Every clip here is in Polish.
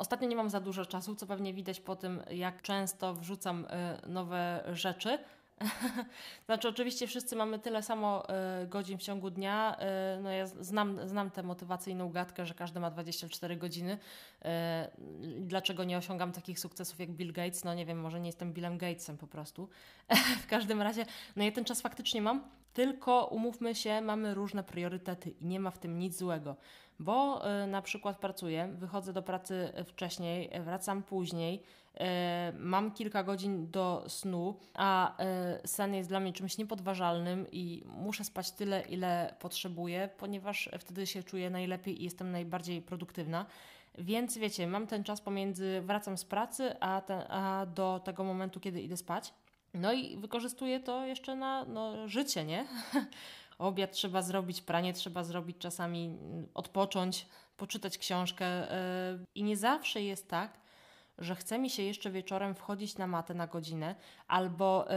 Ostatnio nie mam za dużo czasu, co pewnie widać po tym, jak często wrzucam nowe rzeczy znaczy, oczywiście wszyscy mamy tyle samo y, godzin w ciągu dnia. Y, no ja znam, znam tę motywacyjną gadkę, że każdy ma 24 godziny. Y, dlaczego nie osiągam takich sukcesów jak Bill Gates? No nie wiem, może nie jestem Billem Gatesem po prostu. w każdym razie, no ja ten czas faktycznie mam, tylko umówmy się, mamy różne priorytety i nie ma w tym nic złego bo y, na przykład pracuję, wychodzę do pracy wcześniej, wracam później, y, mam kilka godzin do snu, a y, sen jest dla mnie czymś niepodważalnym i muszę spać tyle, ile potrzebuję, ponieważ wtedy się czuję najlepiej i jestem najbardziej produktywna. Więc wiecie, mam ten czas pomiędzy wracam z pracy, a, a do tego momentu, kiedy idę spać. No i wykorzystuję to jeszcze na no, życie, nie? obiad trzeba zrobić, pranie trzeba zrobić, czasami odpocząć, poczytać książkę. E, I nie zawsze jest tak, że chce mi się jeszcze wieczorem wchodzić na matę na godzinę albo y,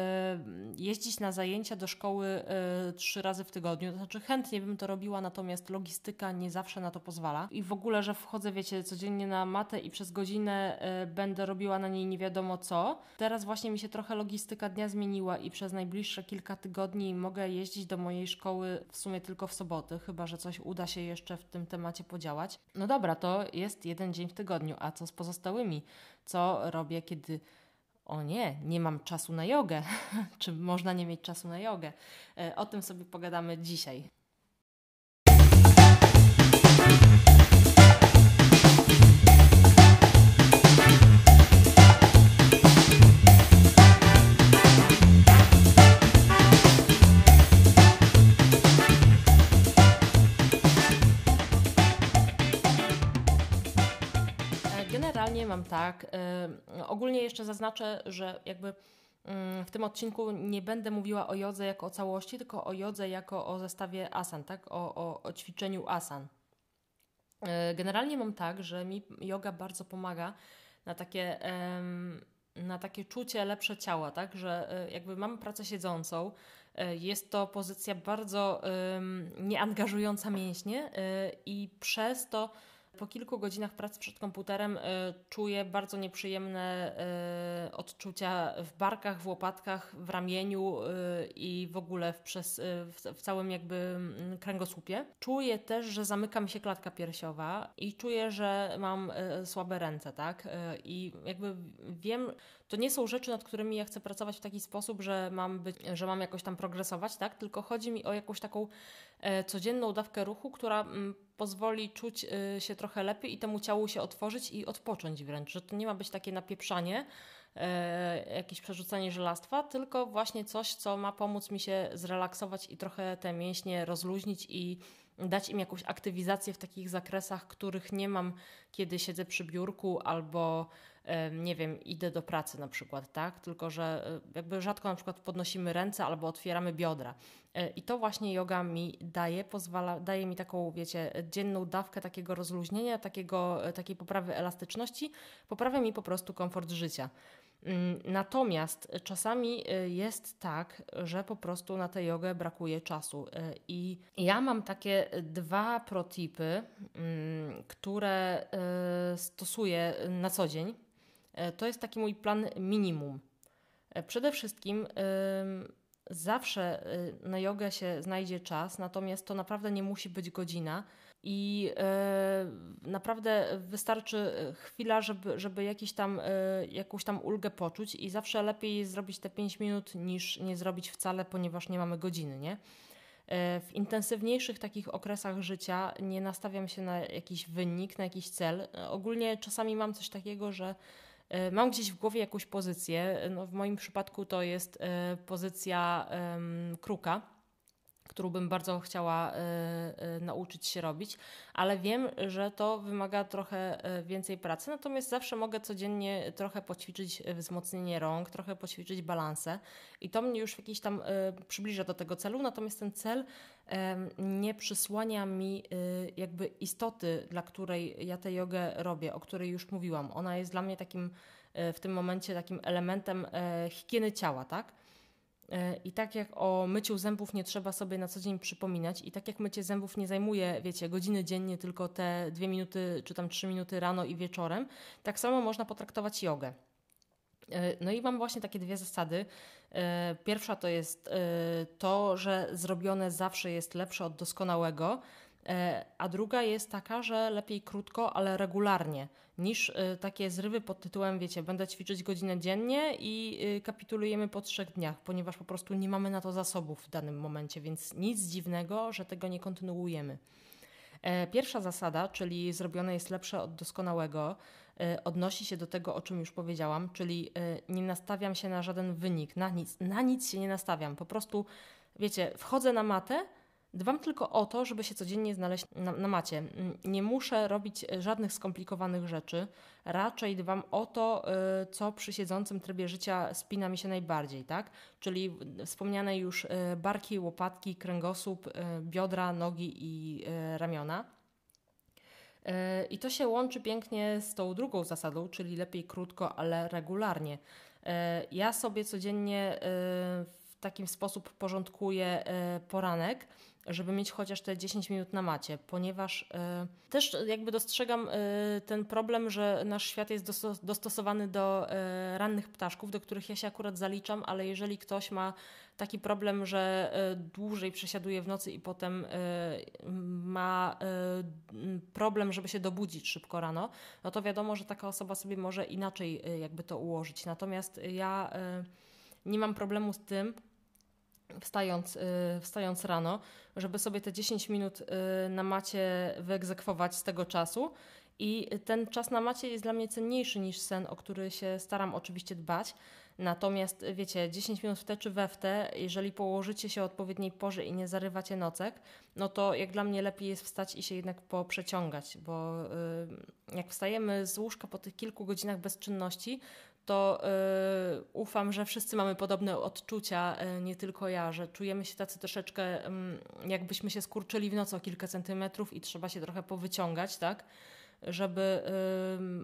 jeździć na zajęcia do szkoły y, trzy razy w tygodniu. To znaczy chętnie bym to robiła, natomiast logistyka nie zawsze na to pozwala. I w ogóle, że wchodzę, wiecie, codziennie na matę i przez godzinę y, będę robiła na niej nie wiadomo co. Teraz właśnie mi się trochę logistyka dnia zmieniła i przez najbliższe kilka tygodni mogę jeździć do mojej szkoły w sumie tylko w soboty, chyba że coś uda się jeszcze w tym temacie podziałać. No dobra, to jest jeden dzień w tygodniu, a co z pozostałymi? Co robię, kiedy o nie, nie mam czasu na jogę. Czy można nie mieć czasu na jogę? E, o tym sobie pogadamy dzisiaj. Tak. Ogólnie jeszcze zaznaczę, że jakby mm, w tym odcinku nie będę mówiła o jodze jako o całości, tylko o jodze jako o zestawie asan, tak? O, o, o ćwiczeniu asan. Y, generalnie mam tak, że mi yoga bardzo pomaga na takie, na takie czucie lepsze ciała, tak? Że y, jakby mam pracę siedzącą, jest to pozycja bardzo nieangażująca mięśnie i przez to po kilku godzinach pracy przed komputerem y, czuję bardzo nieprzyjemne y, odczucia w barkach, w łopatkach, w ramieniu y, i w ogóle w, przez, w, całym jakby mm, kręgosłupie. Czuję też, że zamyka mi się klatka piersiowa i czuję, że mam słabe ręce, tak? I jakby wiem, to nie są rzeczy, nad którymi ja chcę pracować w taki sposób, że mam, być, że mam jakoś tam progresować, tak? Tylko chodzi mi o jakąś taką e, codzienną dawkę ruchu, która m, pozwoli czuć y, się trochę lepiej i temu ciału się otworzyć i odpocząć wręcz, że to nie ma być takie napieprzanie, e, jakieś przerzucanie żelastwa, tylko właśnie coś, co ma pomóc mi się zrelaksować i trochę te mięśnie rozluźnić i dać im jakąś aktywizację w takich zakresach, których nie mam, kiedy siedzę przy biurku albo nie wiem, idę do pracy na przykład, tak? Tylko, że e, jakby rzadko na przykład podnosimy ręce albo otwieramy biodra. E, I to właśnie yoga mi daje, pozwala, daje mi taką, wiecie, dzienną dawkę takiego rozluźnienia, takiego, e, takiej poprawy elastyczności, poprawia mi po prostu komfort życia. Mm, natomiast czasami jest tak, że po prostu na tę jogę brakuje czasu. I ja mam takie dwa protipy, mm, które stosuję na co dzień. E, to jest taki mój plan minimum. E, przede wszystkim zawsze e, na jogę się znajdzie czas, natomiast to naprawdę nie musi być godzina i naprawdę wystarczy chwila, żeby, żeby jakiś tam, jakąś tam ulgę poczuć i zawsze lepiej zrobić te 5 minut niż nie zrobić wcale, ponieważ nie mamy godziny, nie? W intensywniejszych takich okresach życia nie nastawiam się na jakiś wynik, na jakiś cel. Ogólnie czasami mam coś takiego, że E, mam gdzieś w głowie jakąś pozycję. No, w moim przypadku to jest e, pozycja kruka którą bym bardzo chciała y, y, nauczyć się robić, ale wiem, że to wymaga trochę y, więcej pracy, natomiast zawsze mogę codziennie trochę poćwiczyć wzmocnienie rąk, trochę poćwiczyć balansę i to mnie już jakiś tam przybliża do tego celu, natomiast ten cel nie przysłania mi jakby istoty, dla której ja tę jogę robię, o której już mówiłam. Ona jest dla mnie takim w tym momencie takim elementem higieny ciała, tak? I tak jak o myciu zębów nie trzeba sobie na co dzień przypominać, i tak jak mycie zębów nie zajmuje, wiecie, godziny dziennie, tylko te dwie minuty czy tam trzy minuty rano i wieczorem, tak samo można potraktować jogę. No i mam właśnie takie dwie zasady. Pierwsza to jest to, że zrobione zawsze jest lepsze od doskonałego. E, a druga jest taka, że lepiej krótko, ale regularnie, niż e, takie zrywy pod tytułem, wiecie, będę ćwiczyć godzinę dziennie i e, kapitulujemy po trzech dniach, ponieważ po prostu nie mamy na to zasobów w danym momencie, więc nic dziwnego, że tego nie kontynuujemy. Pierwsza zasada, czyli zrobione jest lepsze od doskonałego, odnosi się do tego, o czym już powiedziałam, czyli nie nastawiam się na żaden wynik, na nic, na nic się nie nastawiam. Po prostu, wiecie, wchodzę na matę, Dbam tylko o to, żeby się codziennie znaleźć na, na, macie. Nie muszę robić e, żadnych skomplikowanych rzeczy. Raczej dbam o to, e, co przy siedzącym trybie życia spina mi się najbardziej, tak? Czyli wspomniane już e, barki, łopatki, kręgosłup, biodra, nogi i ramiona. I to się łączy pięknie z tą drugą zasadą, czyli lepiej krótko, ale regularnie. Ja sobie codziennie w taki sposób porządkuję poranek, żeby mieć chociaż te 10 minut na macie, ponieważ y, też jakby dostrzegam y, ten problem, że nasz świat jest dostosowany do rannych ptaszków, do których ja się akurat zaliczam, ale jeżeli ktoś ma taki problem, że dłużej przesiaduje w nocy i potem ma problem, żeby się dobudzić szybko rano, no to wiadomo, że taka osoba sobie może inaczej jakby to ułożyć. Natomiast ja nie mam problemu z tym, wstając, y, wstając rano, żeby sobie te 10 minut y, na macie wyegzekwować z tego czasu. I ten czas na macie jest dla mnie cenniejszy niż sen, o który się staram oczywiście dbać. Natomiast wiecie, 10 minut w te czy we w te, jeżeli położycie się o odpowiedniej porze i nie zarywacie nocek, no to jak dla mnie lepiej jest wstać i się jednak poprzeciągać, bo y, jak wstajemy z łóżka po tych kilku godzinach bezczynności, to yy, ufam, że wszyscy mamy podobne odczucia, yy, nie tylko ja, że czujemy się tacy troszeczkę, yy, jakbyśmy się skurczyli w nocy o kilka centymetrów i trzeba się trochę powyciągać, tak? Żeby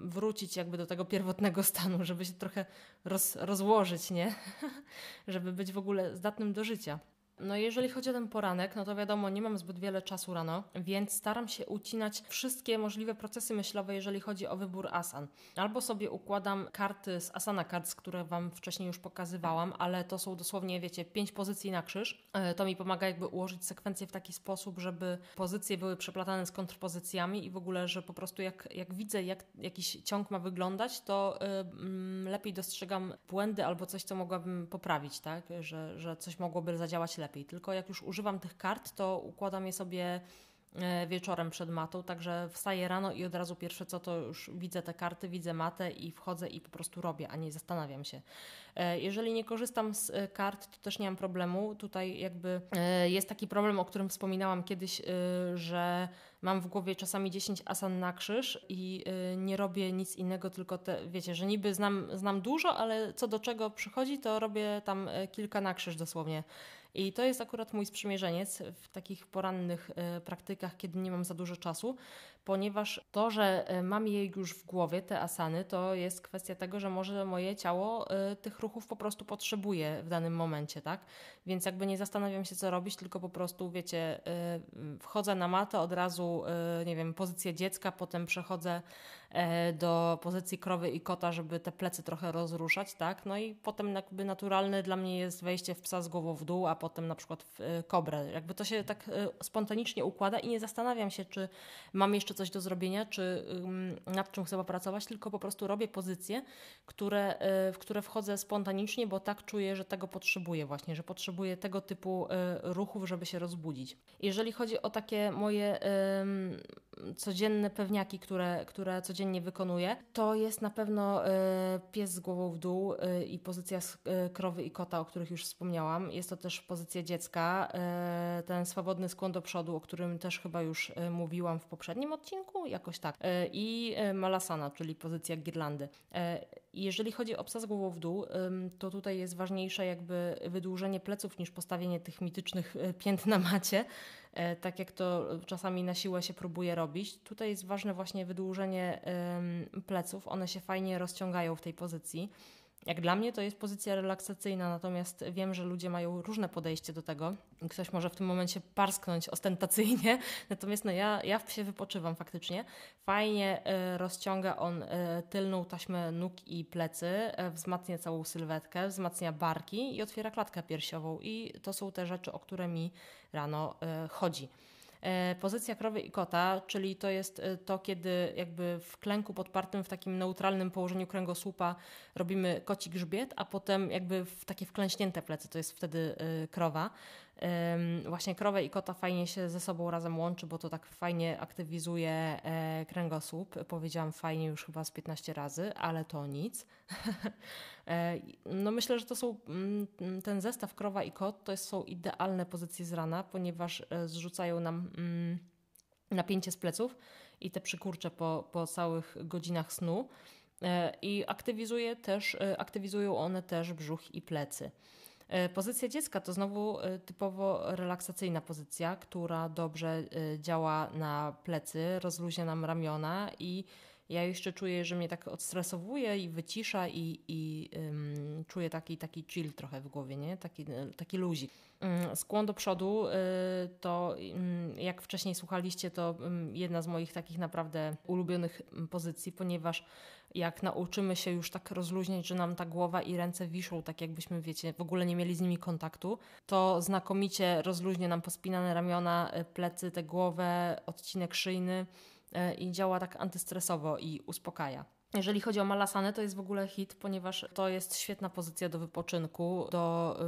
wrócić jakby do tego pierwotnego stanu, żeby się trochę roz, rozłożyć, nie? żeby być w ogóle zdatnym do życia. No jeżeli chodzi o ten poranek, no to wiadomo, nie mam zbyt wiele czasu rano, więc staram się ucinać wszystkie możliwe procesy myślowe, jeżeli chodzi o wybór asan. Albo sobie układam karty z asana cards, które Wam wcześniej już pokazywałam, ale to są dosłownie, wiecie, pięć pozycji na krzyż. E, to mi pomaga jakby ułożyć sekwencję w taki sposób, żeby pozycje były przeplatane z kontrpozycjami i w ogóle, że po prostu jak, jak widzę, jak jakiś ciąg ma wyglądać, to yy, lepiej dostrzegam błędy albo coś, co mogłabym poprawić, tak? Że, że coś mogłoby zadziałać lepiej lepiej. Tylko jak już używam tych kart, to układam je sobie e, wieczorem przed matą, także wstaję rano i od razu pierwsze co to już widzę te karty, widzę matę i wchodzę i po prostu robię, a nie zastanawiam się. E, jeżeli nie korzystam z e, kart, to też nie mam problemu. Tutaj jakby jest taki problem, o którym wspominałam kiedyś, że mam w głowie czasami 10 asan na krzyż i nie robię nic innego, tylko te, wiecie, że niby znam, znam dużo, ale co do czego przychodzi, to robię tam kilka na krzyż dosłownie. I to jest akurat mój sprzymierzeniec w takich porannych e, praktykach, kiedy nie mam za dużo czasu, ponieważ to, że e, mam je już w głowie, te asany, to jest kwestia tego, że może moje ciało e, tych ruchów po prostu potrzebuje w danym momencie, tak? Więc jakby nie zastanawiam się, co robić, tylko po prostu, wiecie, wchodzę na matę, od razu, nie wiem, pozycję dziecka, potem przechodzę E, do pozycji krowy i kota, żeby te plecy trochę rozruszać, tak? No i potem jakby naturalne dla mnie jest wejście w psa z głową w dół, a potem na przykład w e, kobrę. Jakby to się tak e, spontanicznie układa i nie zastanawiam się, czy mam jeszcze coś do zrobienia, czy nad czym chcę popracować, tylko po prostu robię pozycje, które, w które wchodzę spontanicznie, bo tak czuję, że tego potrzebuję właśnie, że potrzebuję tego typu ruchów, żeby się rozbudzić. Jeżeli chodzi o takie moje codzienne pewniaki, które, które codziennie wykonuję, to jest na pewno y, pies z głową w dół y, i pozycja y, krowy i kota, o których już wspomniałam. Jest to też pozycja dziecka, ten swobodny skłon do przodu, o którym też chyba już mówiłam w poprzednim odcinku, jakoś tak. I malasana, czyli pozycja girlandy. Jeżeli chodzi o psa z głową w dół, to tutaj jest ważniejsze jakby wydłużenie pleców niż postawienie tych mitycznych pięt na macie. E, tak jak to czasami na siłę się próbuje robić. Tutaj jest ważne właśnie wydłużenie pleców, one się fajnie rozciągają w tej pozycji. Jak dla mnie to jest pozycja relaksacyjna, natomiast wiem, że ludzie mają różne podejście do tego. Ktoś może w tym momencie parsknąć ostentacyjnie, natomiast no ja, ja się wypoczywam faktycznie. Fajnie y, rozciąga on y, tylną taśmę nóg i plecy, y, wzmacnia całą sylwetkę, wzmacnia barki i otwiera klatkę piersiową. I to są te rzeczy, o które mi rano chodzi. E, pozycja krowy i kota, czyli to jest e, to, kiedy jakby w klęku podpartym, w takim neutralnym położeniu kręgosłupa robimy koci grzbiet, a potem jakby w takie wklęśnięte plecy, to jest wtedy e, krowa. Właśnie krowę i kota fajnie się ze sobą razem łączy, bo to tak fajnie aktywizuje kręgosłup. Powiedziałam fajnie już chyba z 15 razy, ale to nic. No myślę, że to są mm, ten zestaw krowa i kot to są idealne pozycje z rana, ponieważ zrzucają nam mm, napięcie z pleców i te przykurcze po, po całych godzinach snu. E, I aktywizuje też, aktywizują one też brzuch i plecy. Pozycja dziecka to znowu typowo relaksacyjna pozycja, która dobrze działa na plecy, rozluźnia nam ramiona i ja jeszcze czuję, że mnie tak odstresowuje i wycisza i, i um, czuję taki, taki chill trochę w głowie, nie? Taki, taki luzik. Um, skłon do przodu y, to, um, jak wcześniej słuchaliście, to jedna z moich takich naprawdę ulubionych pozycji, ponieważ jak nauczymy się już tak rozluźniać, że nam ta głowa i ręce wiszą, tak jakbyśmy, wiecie, w ogóle nie mieli z nimi kontaktu, to znakomicie rozluźnie nam pospinane ramiona, y, plecy, tę głowę, odcinek szyjny. E, i działa tak antystresowo i uspokaja. Jeżeli chodzi o malasanę, to jest w ogóle hit, ponieważ to jest świetna pozycja do wypoczynku, do,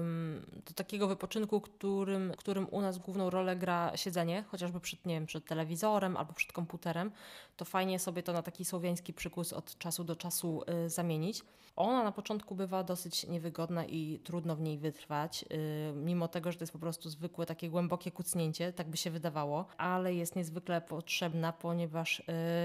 do takiego wypoczynku, którym, którym u nas główną rolę gra siedzenie, chociażby przed, nie wiem, przed telewizorem albo przed komputerem, to fajnie sobie to na taki słowiański przykus od czasu do czasu y, zamienić. Ona na początku bywa dosyć niewygodna i trudno w niej wytrwać, y, mimo tego, że to jest po prostu zwykłe takie głębokie kucnięcie, tak by się wydawało, ale jest niezwykle potrzebna, ponieważ y,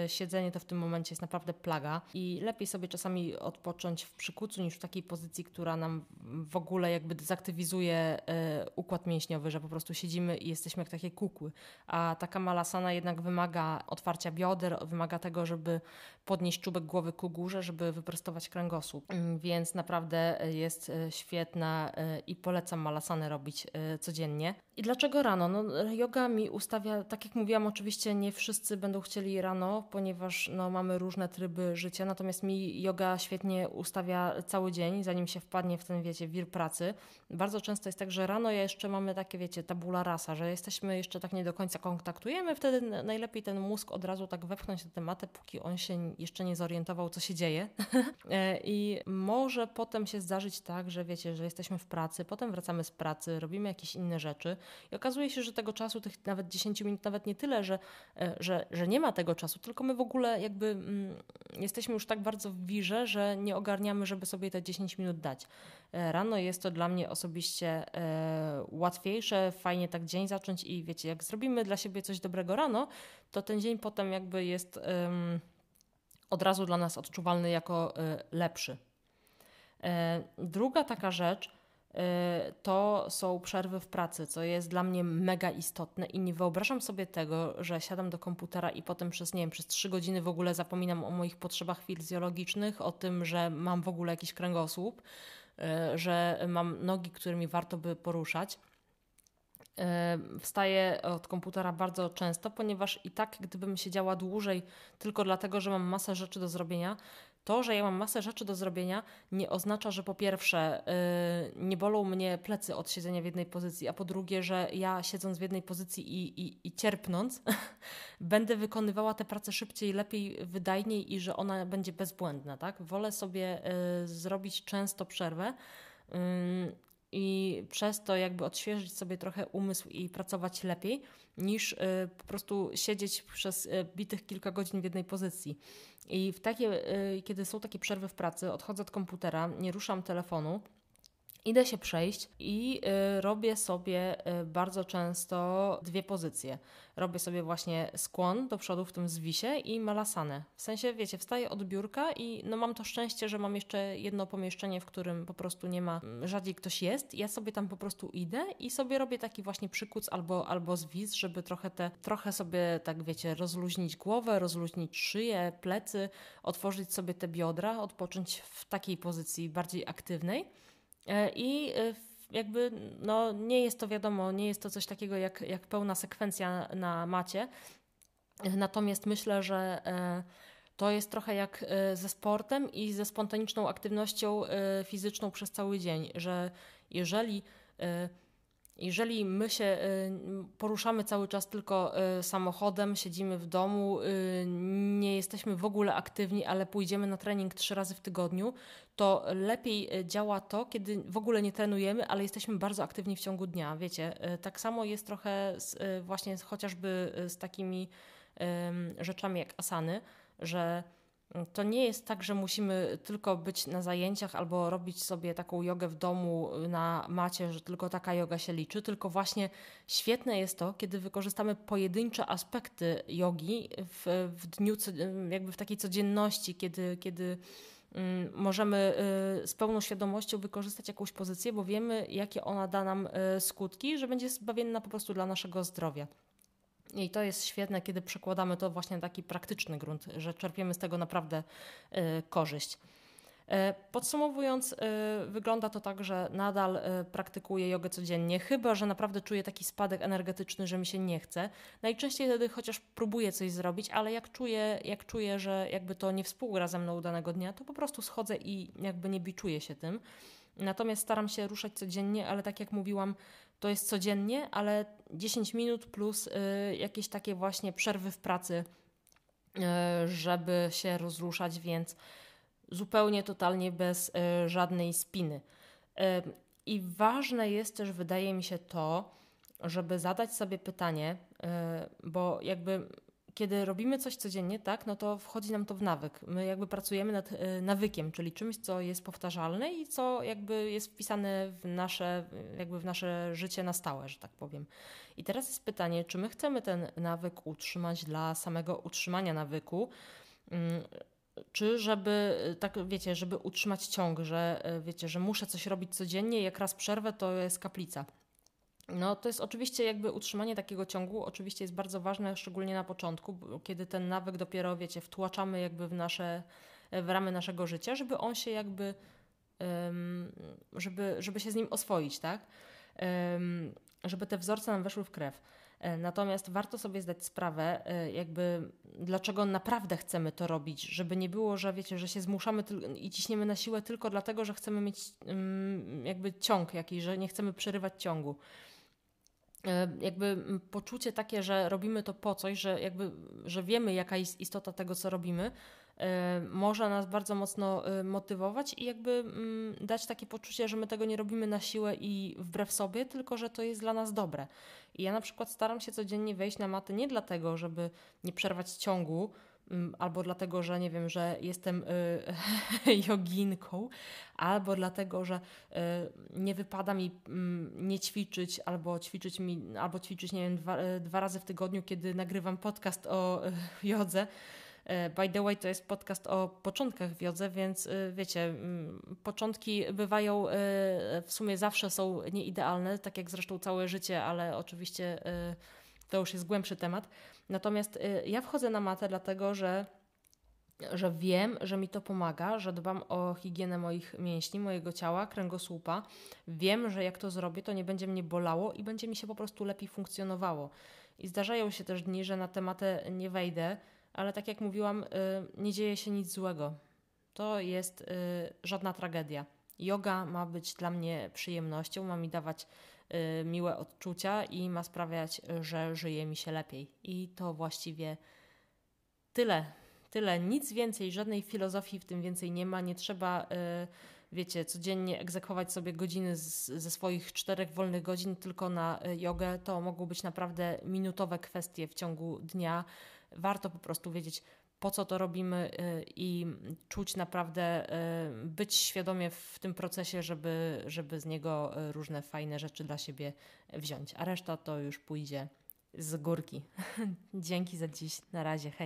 siedzenie to w tym momencie jest naprawdę plaga i lepiej sobie czasami odpocząć w przykucu niż w takiej pozycji, która nam w ogóle jakby dezaktywizuje y, układ mięśniowy, że po prostu siedzimy i jesteśmy jak takie kukły. A taka malasana jednak wymaga otwarcia bioder, wymaga tego, żeby podnieść czubek głowy ku górze, żeby wyprostować kręgosłup. Mm, więc naprawdę jest y, świetna i polecam malasanę robić codziennie. I dlaczego rano? No, yoga mi ustawia, tak jak mówiłam, oczywiście nie wszyscy będą chcieli rano, ponieważ no, mamy różne tryby życia, natomiast mi yoga świetnie ustawia cały dzień, zanim się wpadnie w ten, wiecie, wir pracy. Bardzo często jest tak, że rano jeszcze mamy takie, wiecie, tabula rasa, że jesteśmy jeszcze tak nie do końca kontaktujemy, wtedy najlepiej ten mózg od razu tak wepchnąć na tematę, póki on się jeszcze nie zorientował, co się dzieje. E, I może potem się zdarzyć tak, że wiecie, że jesteśmy w pracy, potem wracamy z pracy, robimy jakieś inne rzeczy i okazuje się, że tego czasu, tych nawet 10 minut, nawet nie tyle, że, e, że, że nie ma tego czasu, tylko my w ogóle jakby mm, jesteśmy już tak bardzo w wirze, że nie ogarniamy, żeby sobie te 10 minut dać. E, rano jest to dla mnie osobiście e, łatwiejsze, fajnie tak dzień zacząć i wiecie, jak zrobimy dla siebie coś dobrego rano, to ten dzień potem jakby jest od razu dla nas odczuwalny jako lepszy. Druga taka rzecz, to są przerwy w pracy, co jest dla mnie mega istotne i nie wyobrażam sobie tego, że siadam do komputera i potem przez, nie wiem, przez trzy godziny w ogóle zapominam o moich potrzebach fizjologicznych, o tym, że mam w ogóle jakiś kręgosłup, y, że mam nogi, którymi warto by poruszać. Y, wstaję od komputera bardzo często, ponieważ i tak, gdybym siedziała dłużej tylko dlatego, że mam masę rzeczy do zrobienia, to, że ja mam masę rzeczy do zrobienia, nie oznacza, że po pierwsze yy, nie bolą mnie plecy od siedzenia w jednej pozycji, a po drugie, że ja siedząc w jednej pozycji i, i, i cierpnąc, będę wykonywała tę pracę szybciej, lepiej, wydajniej i że ona będzie bezbłędna. Tak? Wolę sobie yy, zrobić często przerwę. I przez to jakby odświeżyć sobie trochę umysł i pracować lepiej, niż y, po prostu siedzieć przez y, bitych kilka godzin w jednej pozycji. I w takie, y, kiedy są takie przerwy w pracy, odchodzę od komputera, nie ruszam telefonu idę się przejść i y, robię sobie y, bardzo często dwie pozycje. Robię sobie właśnie skłon do przodu w tym zwisie i malasanę. W sensie, wiecie, wstaję od biurka i no mam to szczęście, że mam jeszcze jedno pomieszczenie, w którym po prostu nie ma, mm, rzadziej ktoś jest. Ja sobie tam po prostu idę i sobie robię taki właśnie przykuc albo, albo zwis, żeby trochę te, trochę sobie tak wiecie, rozluźnić głowę, rozluźnić szyję, plecy, otworzyć sobie te biodra, odpocząć w takiej pozycji bardziej aktywnej. E, I e, jakby no, nie jest to wiadomo, nie jest to coś takiego jak, jak pełna sekwencja na macie. Natomiast myślę, że e, to jest trochę jak ze sportem i ze spontaniczną aktywnością fizyczną przez cały dzień, że jeżeli jeżeli my się poruszamy cały czas tylko samochodem, siedzimy w domu, nie jesteśmy w ogóle aktywni, ale pójdziemy na trening trzy razy w tygodniu, to lepiej działa to, kiedy w ogóle nie trenujemy, ale jesteśmy bardzo aktywni w ciągu dnia. Wiecie, tak samo jest trochę z, właśnie chociażby z takimi rzeczami jak asany, że to nie jest tak, że musimy tylko być na zajęciach albo robić sobie taką jogę w domu na macie, że tylko taka yoga się liczy, tylko właśnie świetne jest to, kiedy wykorzystamy pojedyncze aspekty jogi w, w dniu, jakby w takiej codzienności, kiedy, kiedy mm, możemy y, z pełną świadomością wykorzystać jakąś pozycję, bo wiemy, jakie ona da nam y, skutki, że będzie zbawienna po prostu dla naszego zdrowia. I to jest świetne, kiedy przekładamy to właśnie na taki praktyczny grunt, że czerpiemy z tego naprawdę y, korzyść. E, podsumowując, y, wygląda to tak, że nadal y, praktykuję jogę codziennie, chyba że naprawdę czuję taki spadek energetyczny, że mi się nie chce. Najczęściej wtedy chociaż próbuję coś zrobić, ale jak czuję, jak czuję, że jakby to nie współgra ze mną danego dnia, to po prostu schodzę i jakby nie biczuję się tym. Natomiast staram się ruszać codziennie, ale tak jak mówiłam, to jest codziennie, ale 10 minut plus y, jakieś takie właśnie przerwy w pracy, y, żeby się rozruszać, więc zupełnie, totalnie bez y, żadnej spiny. I ważne jest też, wydaje mi się, to, żeby zadać sobie pytanie, bo jakby kiedy robimy coś codziennie, tak, no to wchodzi nam to w nawyk. My jakby pracujemy nad y, nawykiem, czyli czymś, co jest powtarzalne i co jakby jest wpisane w nasze, jakby w nasze życie na stałe, że tak powiem. I teraz jest pytanie, czy my chcemy ten nawyk utrzymać dla samego utrzymania nawyku, mm, czy żeby, tak wiecie, żeby utrzymać ciąg, że y, wiecie, że muszę coś robić codziennie, jak raz przerwę, to jest kaplica. No, to jest oczywiście jakby utrzymanie takiego ciągu, oczywiście jest bardzo ważne, szczególnie na początku, kiedy ten nawyk dopiero, wiecie, wtłaczamy jakby w nasze, w ramy naszego życia, żeby on się jakby, żeby, żeby się z nim oswoić, tak? Żeby te wzorce nam weszły w krew. E, natomiast warto sobie zdać sprawę, e, jakby dlaczego naprawdę chcemy to robić, żeby nie było, że wiecie, że się zmuszamy i ciśniemy na siłę tylko dlatego, że chcemy mieć jakby ciąg jakiś, że nie chcemy przerywać ciągu. E, jakby poczucie takie, że robimy to po coś, że jakby, że wiemy jaka jest istota tego, co robimy, e, może nas bardzo mocno e, motywować i jakby dać takie poczucie, że my tego nie robimy na siłę i wbrew sobie, tylko że to jest dla nas dobre. I ja na przykład staram się codziennie wejść na matę nie dlatego, żeby nie przerwać ciągu, albo dlatego, że nie wiem, że jestem y, joginką, albo dlatego, że y, nie wypada mi y, nie ćwiczyć, albo ćwiczyć mi, albo ćwiczyć, nie wiem, dwa, y, dwa razy w tygodniu, kiedy nagrywam podcast o y, jodze. Y, by the way, to jest podcast o początkach w jodze, więc wiecie, mm, początki bywają w sumie zawsze są nieidealne, tak jak zresztą całe życie, ale oczywiście to już jest głębszy temat. Natomiast y, ja wchodzę na matę dlatego, że że wiem, że mi to pomaga, że dbam o higienę moich mięśni, mojego ciała, kręgosłupa. Wiem, że jak to zrobię, to nie będzie mnie bolało i będzie mi się po prostu lepiej funkcjonowało. I zdarzają się też dni, że na tematę nie wejdę, ale tak jak mówiłam, y, nie dzieje się nic złego. To jest y, żadna tragedia. Yoga ma być dla mnie przyjemnością, ma mi dawać miłe odczucia i ma sprawiać, że żyje mi się lepiej. I to właściwie tyle. Tyle, nic więcej, żadnej filozofii w tym więcej nie ma. Nie trzeba, y, wiecie, codziennie egzekwować sobie godziny z, ze swoich czterech wolnych godzin tylko na y, jogę. To mogą być naprawdę minutowe kwestie w ciągu dnia. Warto po prostu wiedzieć, po co to robimy i czuć naprawdę, być świadomie w tym procesie, żeby, żeby z niego różne fajne rzeczy dla siebie wziąć. A reszta to już pójdzie z górki. Dzięki za dziś. Na razie. Hej.